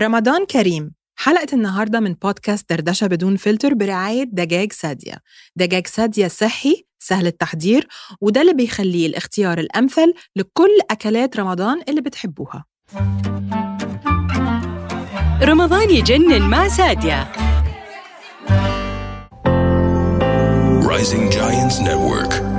رمضان كريم حلقة النهاردة من بودكاست دردشة بدون فلتر برعاية دجاج سادية. دجاج سادية صحي سهل التحضير وده اللي بيخليه الاختيار الأمثل لكل أكلات رمضان اللي بتحبوها. رمضان يجنن مع سادية. Rising Giants Network.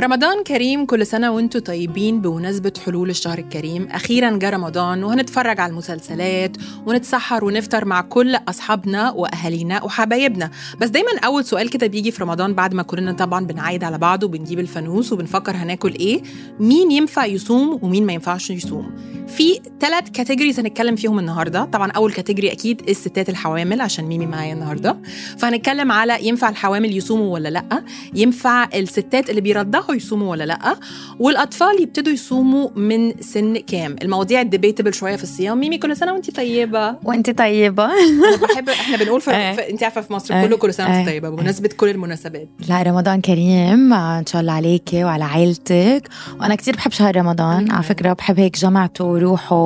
رمضان كريم كل سنة وأنتم طيبين بمناسبة حلول الشهر الكريم. أخيرا جه رمضان وهنتفرج على المسلسلات ونتسحر ونفطر مع كل أصحابنا وأهالينا وحبايبنا. بس دايما أول سؤال كده بيجي في رمضان بعد ما كلنا طبعا بنعايد على بعض وبنجيب الفانوس وبنفكر هناكل إيه. مين ينفع يصوم ومين ما ينفعش يصوم. في ثلاث categories هنتكلم فيهم النهارده. طبعا أول category أكيد الستات الحوامل عشان ميمي معايا النهارده. فهنتكلم على ينفع الحوامل يصوموا ولا لأ. ينفع الستات اللي بيرضعوا يصوموا ولا لأ؟ والأطفال يبتدوا يصوموا من سن كام؟ المواضيع الديبيتبل شوية في الصيام. ميمي كل سنة وانت طيبة. وانت طيبة. أنا بحب إحنا بنقول في, انت عارفة في مصر إيه. كله كل سنة وانت إيه. طيبة بمناسبة كل المناسبات. لا رمضان كريم. آه، إن شاء الله عليكي وعلى عائلتك وأنا كتير بحب شهر رمضان. على فكرة بحب هيك جمعته وروحه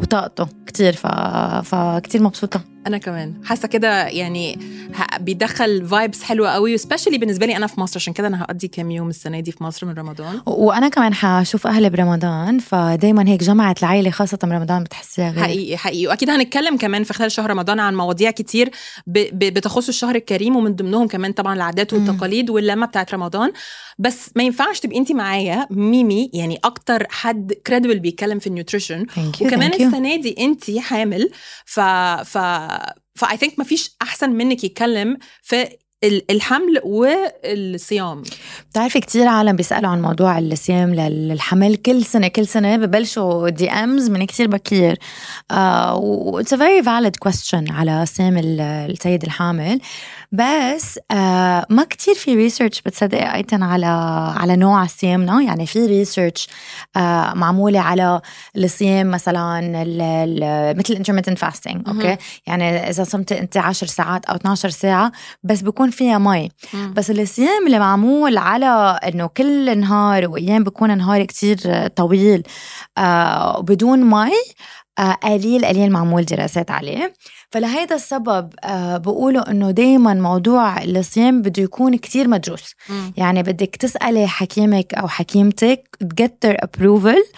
وطاقته كتير ف... فكتير مبسوطة. أنا كمان. حاسة كده يعني بيدخل vibes حلوة قوي especially بالنسبة لي أنا في مصر عشان كده أنا هقضي كام يوم السنة دي في مصر من رمضان. وأنا كمان حشوف أهلي برمضان فدايما هيك جمعة العائلة خاصة برمضان بتحسيها غير. حقيقي حقيقي. وأكيد هنتكلم كمان في خلال شهر رمضان عن مواضيع كتير ب- ب- بتخص الشهر الكريم ومن ضمنهم كمان طبعا العادات. والتقاليد واللمة بتاعت رمضان. بس ما ينفعش تبقي انت معايا ميمي يعني أكتر حد credible بيتكلم في ال nutrition وكمان. السنة دي انت حامل ف ف ف I think ما فيش أحسن منك يتكلم في ال- الحمل والصيام. بتعرفي كتير عالم بيسألوا عن موضوع الصيام للحمل. كل سنة كل سنة ببلشوا DMs من كتير بكير. it's a very valid question على صيام ال- الست الحامل. بس آه ما كتير في research بتصدق أيتن على على نوع صيامنا يعني في research آه معمولة على الصيام مثلا ال- ال- مثل intermittent fasting مهم. أوكي؟ يعني إذا صمت أنت 10 ساعات أو 12 ساعة بس بكون فيها مي. بس الصيام اللي معمول على إنه كل نهار وأيام بكون نهار كتير طويل آه بدون مي قليل قليل معمول دراسات عليه. فلهيدا السبب آه بقولوا إنه دايما موضوع الصيام بده يكون كتير مدروس. يعني بدك تسألي حكيمك أو حكيمتك approval.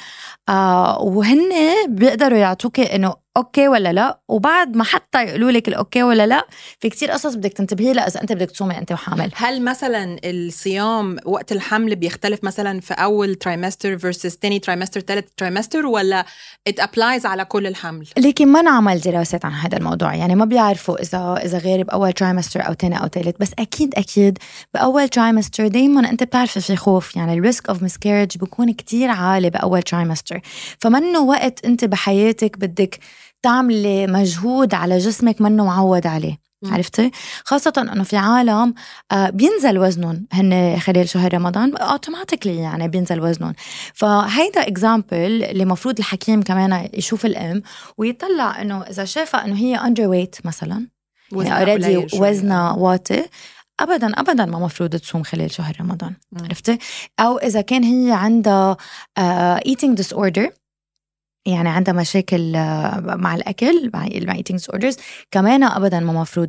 آه وهن بيقدروا يعطوك إنه okay ولا لا؟ وبعد ما حتى يقولوا لك ال okay ولا لا في كتير قصص بدك تنتبهي لها إذا أنت بدك تصومي أنت وحامل. هل مثلا الصيام وقت الحمل بيختلف مثلا في أول trimester versus تاني trimester تالت trimester ولا it applies على كل الحمل؟ لكن ما انعمل دراسات عن هذا الموضوع يعني ما بيعرفوا إذا إذا غير بأول trimester أو ثاني أو ثالث بس أكيد أكيد بأول trimester دايما أنت بتعرفي في خوف يعني ال risk of miscarriage بيكون كتير عالي بأول trimester فمنه وقت أنت بحياتك بدك تعملي مجهود على جسمك منه معود عليه. عرفتي؟ خاصة إنه في عالم آه، بينزل وزنهم هن خلال شهر رمضان automatically يعني بينزل وزنهم فهيدا example اللي المفروض الحكيم كمان يشوف الأم ويطلع إنه إذا شافها إنه هي underweight مثلا يعني already قليل شوية. وزنها واطي ابدا ابدا ما مفروض تصوم خلال شهر رمضان. عرفتي أو إذا كان هي عندها eating disorder يعني عندها مشاكل آه، مع الأكل مع مع eating disorders كمان ابدا ما مفروض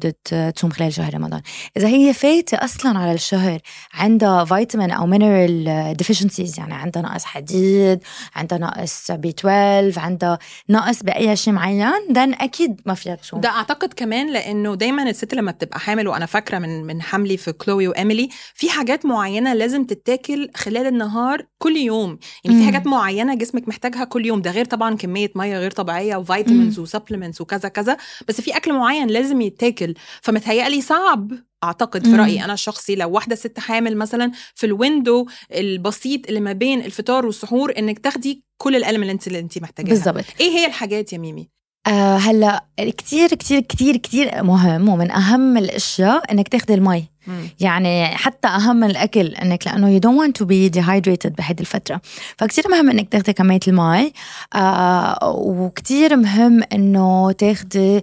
تصوم خلال شهر رمضان. إذا هي فايتة أصلا على الشهر عندها فيتامين أو mineral deficiencies يعني عندها نقص حديد عندها نقص B 12 عندها نقص بأي شيء معين then أكيد ما فيها تصوم. ده أعتقد كمان لأنه دايما الست لما بتبقى حامل وأنا فاكرة من من حملي في كلوي واميلي في حاجات معينة لازم تتاكل خلال النهار كل يوم. يعني في. حاجات معينة جسمك محتاجها كل يوم. ده غير طبعا كمية مية غير طبيعية و vitamins. و supplements وكذا كذا بس في أكل معين لازم يتاكل. فمتهيألي صعب أعتقد في. رأيي. أنا الشخصي لو واحدة ست حامل مثلا في ال window البسيط اللي ما بين الفطار والسحور إنك تاخدي كل ال elements اللي انت محتاجاها. بالضبط. إيه هي الحاجات يا ميمي؟ آه هلا كتير كتير كتير كتير مهم ومن أهم الأشياء إنك تاخدي المي. مم. يعني حتى أهم من الأكل إنك لأنه you don't want to be dehydrated بهيدي الفترة. فكتير مهم إنك تاخدي كمية المي. آه وكتير مهم إنه تاخدي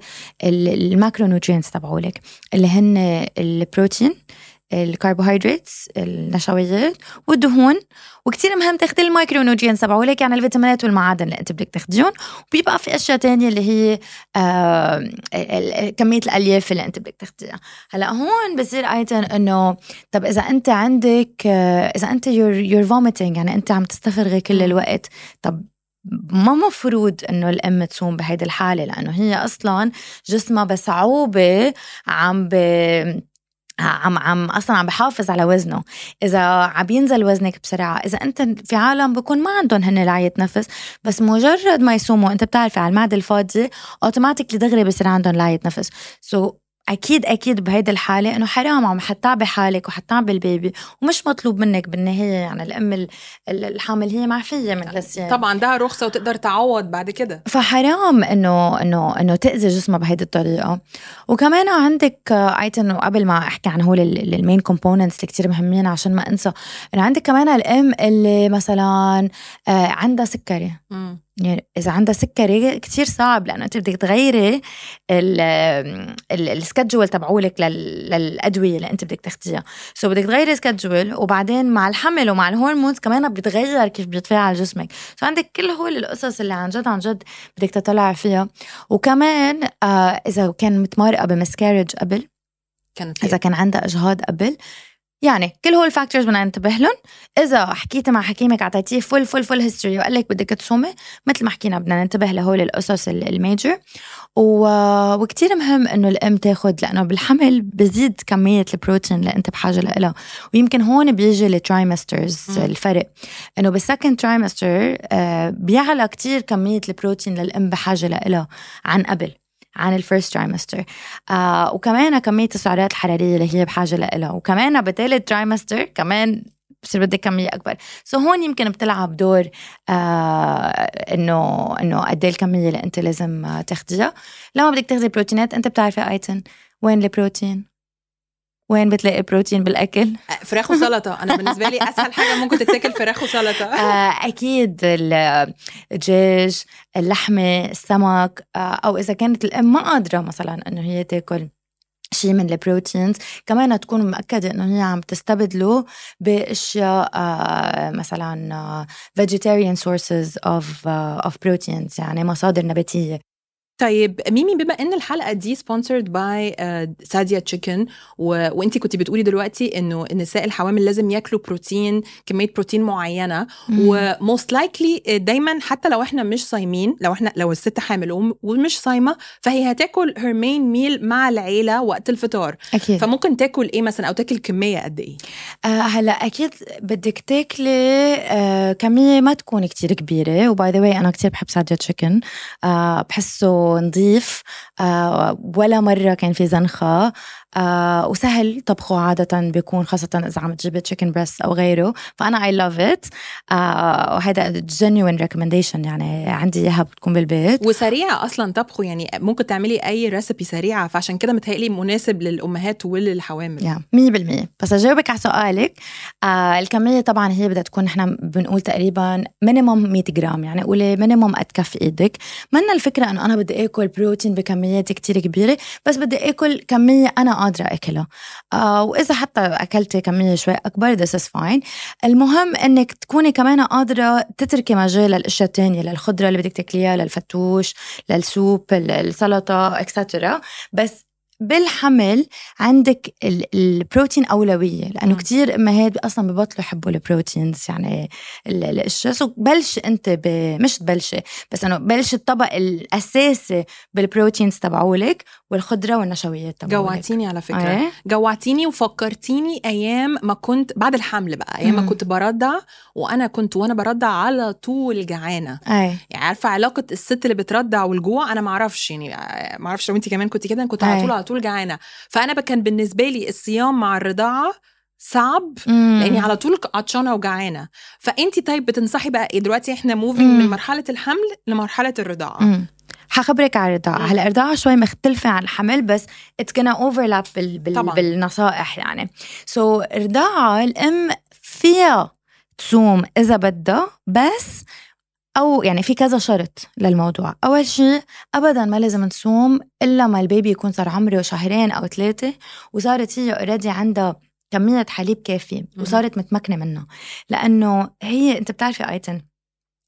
ال- ال macronutrients تبعولك اللي هن البروتين الكربوهيدرات النشويات والدهون وكتير مهم تاخدي ال micronutrients تبعولك يعني الفيتامينات والمعادن اللي أنت بدك تاخديهم وبيبقى في أشياء تانية اللي هي آه كمية الألياف اللي أنت بدك تاخديها هلأ هون بصير أيضا إنه طب إذا أنت عندك آه إذا أنت you're you're vomiting يعني أنت عم تستفرغي كل الوقت طب ما مفروض إنه الأم تصوم بهيدي الحالة؟ لأنه هي أصلا جسمها بصعوبة عم ب عم عم أصلا عم بحافظ على وزنه. إذا عم ينزل وزنك بسرعة إذا أنت في عالم بكون ما عندهم هن لعية نفس بس مجرد ما يصوموا أنت بتعرفي على المعدة الفاضية automatically دغري بصير عندهم لعية نفس. so so, أكيد أكيد بهيدي الحالة إنه حرام عم حتعبي حالك وحتعبي البيبي ومش مطلوب منك بالنهاية. يعني الأم ال- ال- الحامل هي معفيه من الصيام طبعا عندها رخصة وتقدر تعوض بعد كده. فحرام إنه إنه إنه تأذي جسمها بهيدي الطريقة. وكمان عندك eating وقبل ما أحكي عن هول ال main components اللي كتير مهمين عشان ما أنسى إنه عندك كمان الأم اللي مثلا آه، عندها سكري. مم. يعني إذا عندها سكري كتير صعب لأنه أنت بدك تغيري ال schedule تبعولك لل- للأدوية اللي أنت بدك تاخديها. so بدك تغيري schedule وبعدين مع الحمل ومع ال hormones كمان بتغير كيف بيتفاعل جسمك. so عندك كل هول القصص اللي عن جد عن جد بدك تطلع فيها. وكمان آه إذا كان متمرقة ب miscarriage قبل كانت إذا كان عندها إجهاض قبل يعني كل هول ال factors بدنا ننتبه لهم. إذا حكيتي مع حكيمك اعطيتيه full full full history وقال لك بدك تصومي مثل ما حكينا بدنا ننتبه لهول القصص ال- ال major و... وكتير مهم إنه الأم تاخد لأنه بالحمل بزيد كمية البروتين اللي أنت بحاجة لها ويمكن هون بيجي ال trimesters. الفرق. إنه بال second trimester آه بيعلى كتير كمية البروتين للأم بحاجة لها عن قبل. عن ال first trimester آه وكمان كمية السعرات الحرارية اللي هي بحاجة لها وكمان بثالث trimester كمان بصير بدك كمية أكبر. so هون يمكن بتلعب دور آه إنه إنه قد إيه الكمية اللي أنت لازم تاخديها. لما بدك تاخدي بروتينات أنت بتعرفي eating وين البروتين وين بتلاقي بروتين بالأكل؟ فراخ وسلطة. أنا بالنسبة لي أسهل حاجة ممكن تتاكل فراخ وسلطة. آه، أكيد ال- الدجاج اللحمة السمك آه، أو إذا كانت الام ما قادرة مثلا إنه هي تاكل شيء من ال proteins. كمان تكون مأكدة إنه هي عم تستبدله بأشياء آه، مثلا vegetarian sources of uh, of proteins يعني مصادر نباتية. طيب ميمي بما إن الحلقة دي sponsored by ساديا chicken وانت كنت بتقولي دلوقتي إنه النساء الحوامل لازم ياكلوا بروتين كمية بروتين معينة و most likely دايما حتى لو إحنا مش صايمين لو إحنا لو الست حامل وم- ومش صايمة فهي هتاكل her main meal مع العيلة وقت الفطار. أكيد. فممكن تاكل إيه مثلا أو تاكل كمية قد إيه؟ آه هلا أكيد بدك تاكلي آه كمية ما تكون كتير كبيرة و by the way أنا كتير بحب ساديا chicken آه بحسه نظيف آه ولا مرة كان في زنخة. آه وسهل طبخه عادة بيكون خاصة إذا عم تجيبي chicken breast أو غيره. فأنا I love it. آه وهذا genuine recommendation يعني عندي إياها بتكون بالبيت. وسريعة أصلا طبخه يعني ممكن تعملي أي recipe سريعة فعشان كده متهيألي مناسب للأمهات وللحوامل. مية بالمية. بس أجاوبك على سؤالك. آه الكمية طبعا هي بدها تكون نحن بنقول تقريبا minimum 100 جرام يعني قولي minimum قد كف إيدك. منا الفكرة إنه أنا بدي آكل بروتين بكميات كتير كبيرة بس بدي آكل كمية أنا قادرة اكلها آه وإذا حتى أكلتي كمية شوي أكبر this is fine. المهم إنك تكوني كمان قادرة تتركي مجال للأشياء التانية للخضرة اللي بدك تاكليها للفتوش لل soup السلطة extra بس بالحمل عندك ال- البروتين أولوية لأنه مم. كتير أمهات أصلا ببطلوا يحبوا ال proteins يعني ال- الأشياء so بلش أنت ب... مش تبلشي بس إنه بلش الطبق الأساسي بال proteins تبعولك والخضرة والنشويات تبعولك جوعتيني على فكرة إيه؟ جوعتيني وفكرتيني أيام ما كنت بعد الحمل بقى أيام ما مم. كنت برضع وأنا كنت وأنا برضع على طول جعانة أي يعني عارفة علاقة الست اللي بترضع والجوع أنا ما أعرفش يعني ما أعرفش لو انت كمان كنت كده أنا كنت على. طول على طول جعانة فأنا كان بالنسبة لي الصيام مع الرضاعة صعب مم. لأني على طول عطشانة وجعانة فانت طيب بتنصحي بقى إيه دلوقتي إحنا موفينج. من مرحلة الحمل لمرحلة الرضاعة مم. حخبرك على الرضاعة. هلا الرضاعة شوي مختلفة عن الحمل بس it's gonna overlap بال بال طبعاً. بالنصائح يعني so so, الرضاعة الأم فيها تصوم إذا بدها بس أو يعني في كذا شرط للموضوع. أول شيء أبدا ما لازم تصوم إلا ما ال baby يكون صار عمره شهرين أو ثلاثة وصارت هي already عندها كمية حليب كافية وصارت متمكنة منها لأنه هي أنت بتعرفي آيتن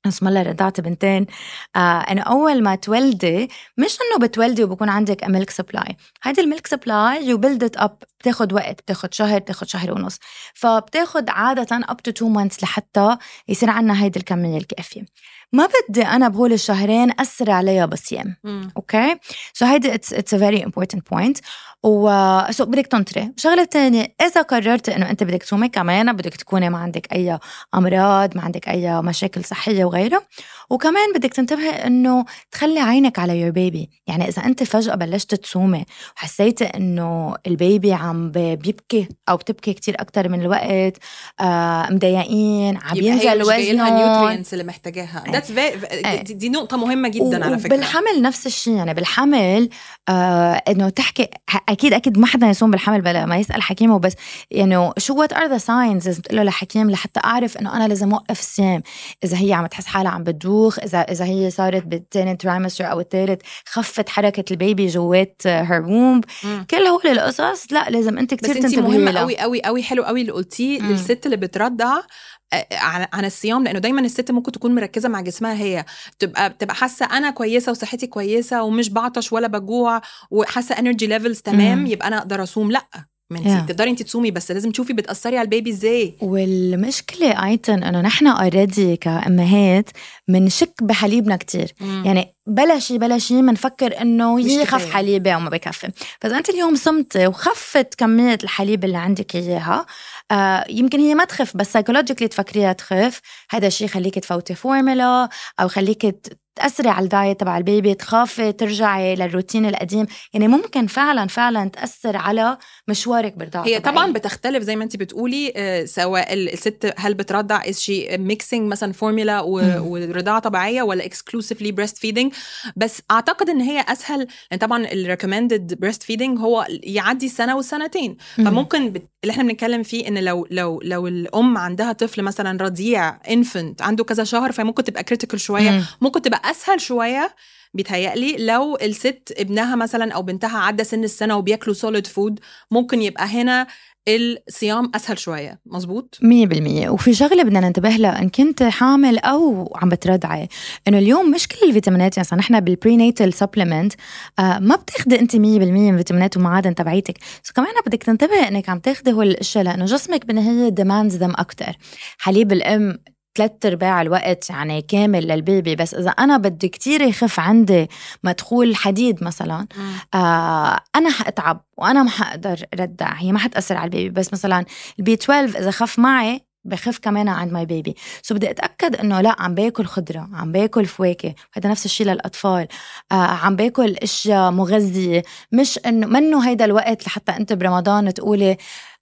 اسم الله رضعت بنتين آه إنه أول ما تولدي مش إنه بتولدي وبكون عندك milk supply هيدي ال milk supply you build it up بتاخد وقت بتاخد شهر بتاخد شهر ونص. فبتاخد عادة up to 2 months لحتى يصير عندنا هيدي الكمية الكافية. ما بدي أنا بهول الشهرين أسرع عليها بصيام. أوكي؟ so هيدي it's it's a very important point و so بدك تنطري. شغلة ثانية إذا قررت إنه أنت بدك تصومي كمان بدك تكوني ما عندك أي أمراض ما عندك أي مشاكل صحية وغيره. وكمان بدك تنتبهي إنه تخلي عينك على your baby يعني إذا أنت فجأة بلشت تصومي وحسيتي إنه ال baby عم بيبكي أو بتبكي كتير أكثر من الوقت آه مضايقين عم ينزل وزنه ال nutrients اللي محتاجاها. that's دي, دي نقطة مهمة جدا على فكرة. بالحمل نفس الشيء يعني بالحمل آه إنه تحكي أكيد أكيد ما حدا يصوم بالحمل بلا ما يسأل حكيمه بس يعني شو what are the signs لازم تقول له لحكيم لحتى أعرف إنه أنا لازم أوقف الصيام. إذا هي عم تحس حالها عم بتدوخ إذا إذا هي صارت بالثاني trimester أو الثالث خفت حركة ال baby جوات her womb كل هول القصص لا لازم أنت كثير تنتبهي مهمة قوي قوي قوي حلو قوي اللي قلتيه للست اللي بترضع عن الصيام لأنه دايما الست ممكن تكون مركزة مع جسمها هي تبقى بتبقى حاسة أنا كويسة وصحتي كويسة ومش بعطش ولا بجوع وحاسة energy levels تمام يبقى أنا أقدر أصوم لأ. ما انت yeah. تقدري انت تصومي بس لازم تشوفي بتأثري على ال baby إزاي. والمشكلة ايتن إنه نحن already كأمهات بنشك بحليبنا كتير. مم. يعني بلا شيء بلا شيء بنفكر إنه يخف حليبي أو ما بكفي. فإذا أنت اليوم صمتي وخفت كمية الحليب اللي عندك إياها آه يمكن هي ما تخف بس psychologically تفكريها تخف. هذا الشيء يخليك تفوتي فورمولا أو خليك تأثري على ال diet تبع ال baby تخافي ترجعي للروتين القديم. يعني ممكن فعلا فعلا تأثر على مشوارك بالرضاعة هي طبعا بتختلف زي ما انت بتقولي آه، سواء الست هل بترضع is she mixing مثلا فورمولا ورضاعة طبيعية ولا exclusively breastfeeding بس أعتقد إن هي أسهل لأن طبعا ال recommended breastfeeding هو يعدي سنة وسنتين. فممكن بت... اللي إحنا بنتكلم فيه إن لو لو لو الأم عندها طفل مثلا رضيع infant عنده كذا شهر فممكن تبقى critical شوية. ممكن تبقى أسهل شوية بيتهيألي لو الست ابنها مثلا أو بنتها عدى سن السنة وبياكلوا solid food ممكن يبقى هنا الصيام أسهل شوية. مزبوط 100% وفي شغلة بدنا ننتبه لها إن كنت حامل أو عم بترضعي إنه اليوم مش كل الفيتامينات يعني نحن بال prenatal supplement آه ما بتاخدي أنت 100% من الفيتامينات والمعادن تبعيتك. so كمان بدك تنتبهي إنك عم تاخدي هول الأشياء لأنه جسمك بالنهايه demands them أكثر حليب الأم ثلاث أرباع الوقت يعني كامل لل baby بس إذا أنا بدي كتير يخف عندي مدخول حديد مثلا آه أنا حأتعب وأنا ما حقدر رضع هي ما حتأثر على ال baby بس مثلا ال B 12 إذا خف معي بخف كمان عند my baby so بدي أتأكد إنه لا عم باكل خضرة عم باكل فواكه. هذا نفس الشيء للأطفال. آه عم باكل إشياء مغذية. مش إنه منه هيدا الوقت لحتى أنت برمضان تقولي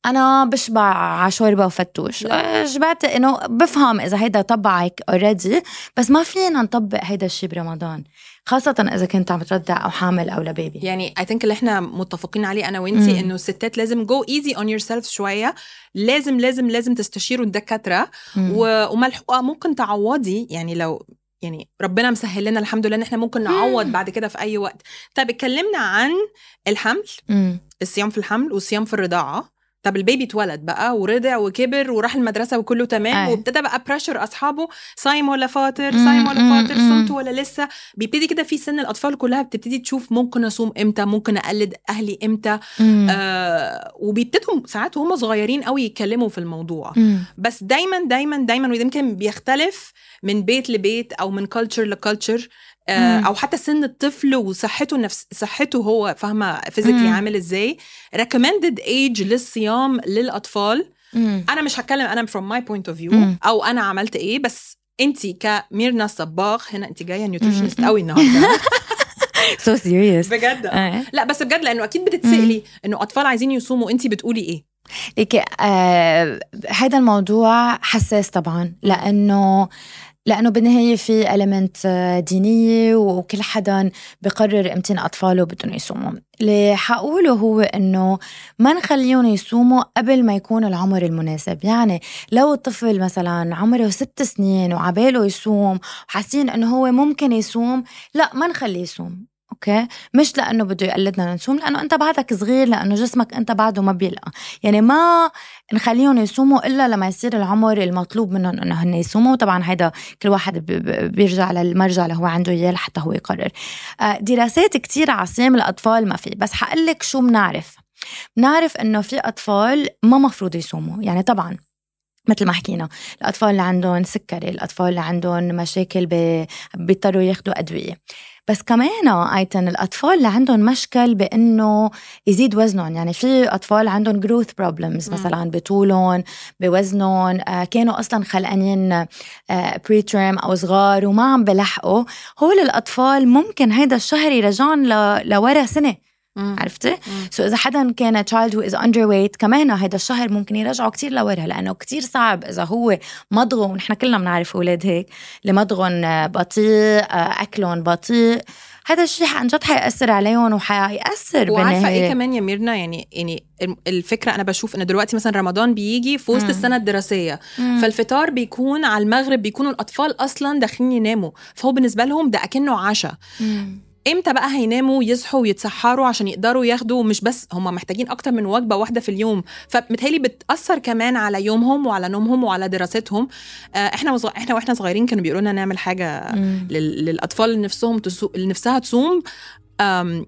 أنا بشبع على شوربه وفتوش شبعت إنه بفهم إذا هيدا طبعك already بس ما فينا نطبق هيدا الشيء برمضان. خاصة إذا كنت عم ترضع أو حامل أو ل baby يعني I think اللي إحنا متفقين عليه أنا وأنتي إنه الستات لازم go easy on yourself شوية. لازم لازم لازم تستشيروا الدكاترة. وملحوقة ممكن تعوضي. يعني لو يعني ربنا مسهل لنا الحمد لله إن إحنا ممكن نعوض بعد كده في أي وقت. طيب اتكلمنا عن الحمل مم. الصيام في الحمل والصيام في الرضاعة. طب ال baby اتولد بقى ورضع وكبر وراح المدرسة وكله تمام أي. وابتدى بقى pressure أصحابه. صايم ولا فاطر؟ صايم ولا فاطر؟ صمت ولا لسه؟ بيبتدي كده في سن الأطفال كلها بتبتدي تشوف ممكن أصوم إمتى ممكن أقلد أهلي إمتى. آه وبيبتدوا ساعات وهم صغيرين قوي يتكلموا في الموضوع. مم. بس دايما دايما دايما ويمكن بيختلف من بيت لبيت أو من culture ل culture أو حتى سن الطفل وصحته نفس صحته هو فاهمة physically عامل إزاي recommended age للصيام للأطفال. مم. أنا مش هتكلم أنا from my point of view أو أنا عملت إيه بس أنت كميرنا صباغ هنا أنت جاية nutritionist قوي النهارده. so serious بجد. آه. لا بس بجد لأنه أكيد بتتسألي إنه أطفال عايزين يصوموا أنت بتقولي إيه؟ ليك آه هذا الموضوع حساس طبعا لأنه لأنه بالنهاية في ألمنت دينية وكل حدا بقرر إمتى أطفاله بدهم يصوموا. اللي حقوله هو إنه ما نخليهم يصوموا قبل ما يكون العمر المناسب. يعني لو الطفل مثلا عمره ست سنين وعباله يصوم وحاسين إنه هو ممكن يصوم لا ما نخليه يصوم. أوكي؟ مش لأنه بده يقلدنا نصوم لأنه أنت بعدك صغير لأنه جسمك أنت بعده ما بيلقى. يعني ما نخليهم يصوموا إلا لما يصير العمر المطلوب منهم إنه هن يصوموا. طبعا هيدا كل واحد بيرجع للمرجع اللي هو عنده إياه لحتى هو يقرر. آه، دراسات كتير على صيام الأطفال ما في. بس حقلك شو بنعرف بنعرف إنه في أطفال ما مفروض يصوموا. يعني طبعا مثل ما حكينا الأطفال اللي عندهم سكري الأطفال اللي عندهم مشاكل بيضطروا ياخذوا أدوية. بس كمان آيتن الأطفال اللي عندهم مشكل بإنه يزيد وزنهم. يعني في أطفال عندهم growth problems. مثلا بطولهم بوزنهم آه كانوا أصلا خلقانين آه preterm أو صغار وما عم بلحقوا. هول الأطفال ممكن هيدا الشهر يرجعهم لورا سنة. مم. عرفتي؟ مم. so إذا حدا كان child who is underweight كمان هيدا الشهر ممكن يرجعه كتير لورا لأنه كتير صعب إذا هو مضغه ونحن كلنا بنعرف أولاد هيك اللي مضغهم بطيء أكلهم بطيء هذا الشيء عن جد حيأثر عليهم وحيأثر وعارفة إيه كمان يا ميرنا يعني يعني الفكرة أنا بشوف ان دلوقتي مثلا رمضان بيجي في وسط مم. السنة الدراسية مم. فالفطار بيكون على المغرب بيكونوا الأطفال أصلا داخلين يناموا فهو بالنسبة لهم ده أكنه عشاء مم. إمتى بقى هيناموا يصحوا ويتسحروا عشان يقدروا ياخدوا؟ مش بس هم محتاجين أكتر من وجبة واحدة في اليوم. فمتهيألي بتأثر كمان على يومهم وعلى نومهم وعلى دراستهم. آه، إحنا وصغ... إحنا وإحنا صغيرين كانوا بيقولوا لنا نعمل حاجة مم. لل... للأطفال اللي نفسهم تسو... نفسها تصوم.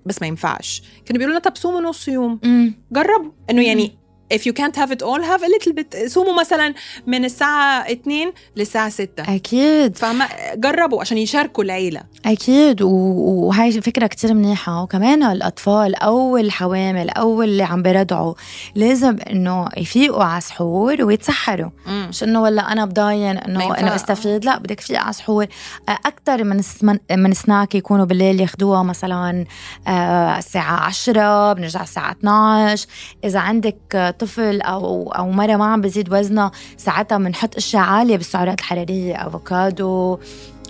بس ما ينفعش. كانوا بيقولوا لنا طب صوموا نص يوم. مم. جربوا. إنه يعني if you can't have it all have a little bit. صوموا مثلا من الساعة 2 للساعة 6 أكيد. فما جربوا عشان يشاركوا العيلة. أكيد. وهي فكرة كتير منيحة. وكمان الأطفال أو الحوامل أو اللي عم بيرضعوا لازم إنه يفيقوا على سحور ويتسحروا. مش إنه والله أنا بضاين إنه. إنه استفيد لا بدك تفيق على سحور أكثر من من سناك يكونوا بالليل ياخدوها مثلا آه، الساعة 10 بنرجع الساعة 12 إذا عندك طفل أو أو مرة ما عم بزيد وزنها ساعتها بنحط أشياء عالية بالسعرات الحرارية أفوكادو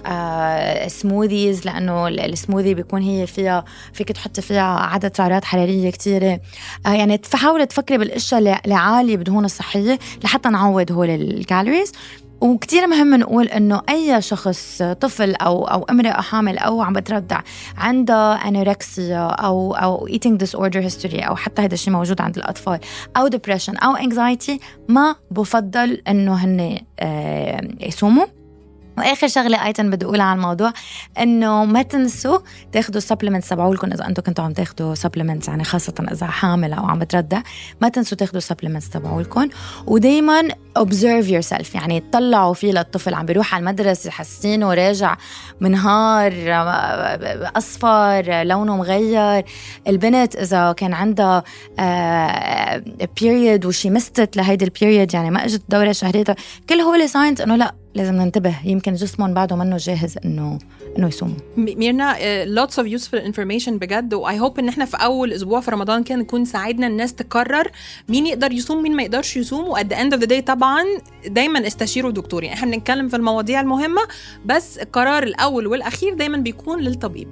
آه، سموذيز لأنه ال- السموذي بيكون هي فيها فيك تحطي فيها عدد سعرات حرارية كثيره آه، يعني تحاولي تفكري بالأشياء اللي عالية بدهون الصحية لحتى نعوض هول ال calories وكتير مهم نقول إنه أي شخص طفل أو أو امرأة حامل أو عم بترضع عندها anorexia أو أو eating disorder history أو حتى هذا الشيء موجود عند الأطفال أو depression أو anxiety ما بفضل إنه هن آه، يصوموا. وآخر شغلة إيتن بدي أقولها على الموضوع إنه ما تنسوا تاخذوا supplements تبعولكم إذا أنتم كنتوا عم تاخذوا supplements يعني خاصة إذا حامل أو عم بترضع ما تنسوا تاخذوا supplements تبعولكم. ودائما observe yourself يعني تطلعوا فيه للطفل عم بيروح على المدرسة حاسينه راجع منهار أصفر لونه مغير. البنت إذا كان عندها period و she missed لهيدي ال period يعني ما إجت دورة شهرية كل هول signs إنه لا. لازم ننتبه. يمكن جسمهم بعده منه جاهز انه إنه يصوموا. م- ميرنا lots of useful information بجد و I hope إن إحنا في أول أسبوع في رمضان كان نكون ساعدنا الناس تقرر مين يقدر يصوم مين ما يقدرش يصوم و at the end of the day طبعا دايما استشيروا دكتور يعني إحنا بنتكلم في المواضيع المهمة بس القرار الأول والأخير دايما بيكون للطبيب.